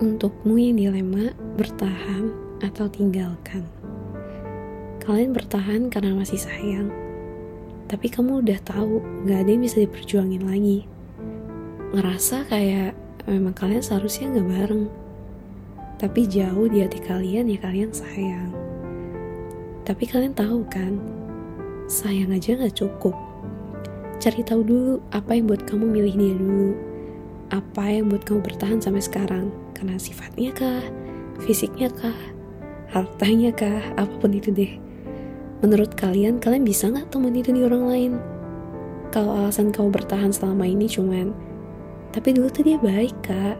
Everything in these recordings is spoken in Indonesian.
Untukmu yang dilema, bertahan atau tinggalkan. Kalian bertahan karena masih sayang, tapi kamu udah tahu gak ada yang bisa diperjuangin lagi. Ngerasa kayak memang kalian seharusnya gak bareng, tapi jauh di hati kalian ya kalian sayang. Tapi kalian tahu kan, sayang aja gak cukup. Cari tahu dulu apa yang buat kamu milih dia dulu apa yang buat kamu bertahan sampai sekarang? Karena sifatnya kah? Fisiknya kah? Hartanya kah? Apa pun itu deh. Menurut kalian, kalian bisa nggak temen itu di orang lain? Kalau alasan kamu bertahan selama ini cuman, tapi dulu tuh dia baik kak.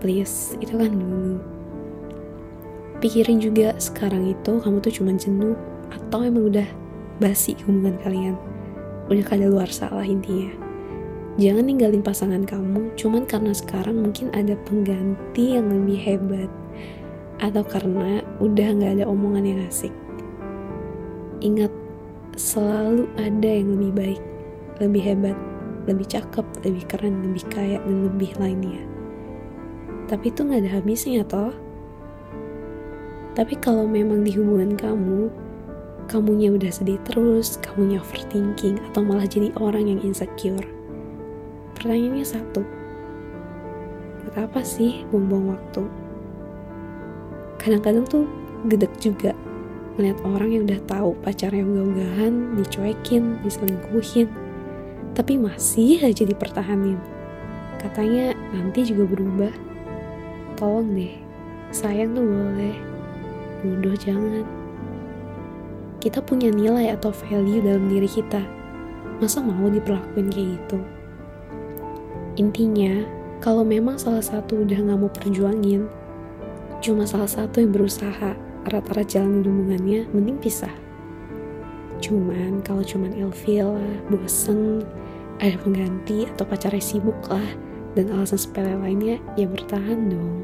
Please, itu kan dulu. Pikirin juga sekarang itu kamu tuh cuman jenuh atau emang udah basi hubungan kalian. Udah kada luar salah intinya. Jangan ninggalin pasangan kamu cuman karena sekarang mungkin ada pengganti yang lebih hebat atau karena udah nggak ada omongan yang asik. Ingat, selalu ada yang lebih baik, lebih hebat, lebih cakep, lebih keren, lebih kaya, dan lebih lainnya. Tapi itu nggak ada habisnya toh. Tapi kalau memang di hubungan kamu, kamunya udah sedih terus, kamunya overthinking, atau malah jadi orang yang insecure, Pertanyaannya satu, buat apa sih buang-buang waktu? Kadang-kadang tuh gedek juga melihat orang yang udah tahu pacarnya uga-ugahan, dicuekin, diselingkuhin, tapi masih aja dipertahanin. Katanya nanti juga berubah. Tolong deh, sayang tuh boleh, bodoh jangan. Kita punya nilai atau value dalam diri kita. Masa mau diperlakuin kayak gitu? Intinya, kalau memang salah satu udah gak mau perjuangin, cuma salah satu yang berusaha rata-rata jalan hubungannya, mending pisah. Cuman kalau cuman ilfil bosen, ada pengganti atau pacarnya sibuk lah, dan alasan sepele lainnya, ya bertahan dong.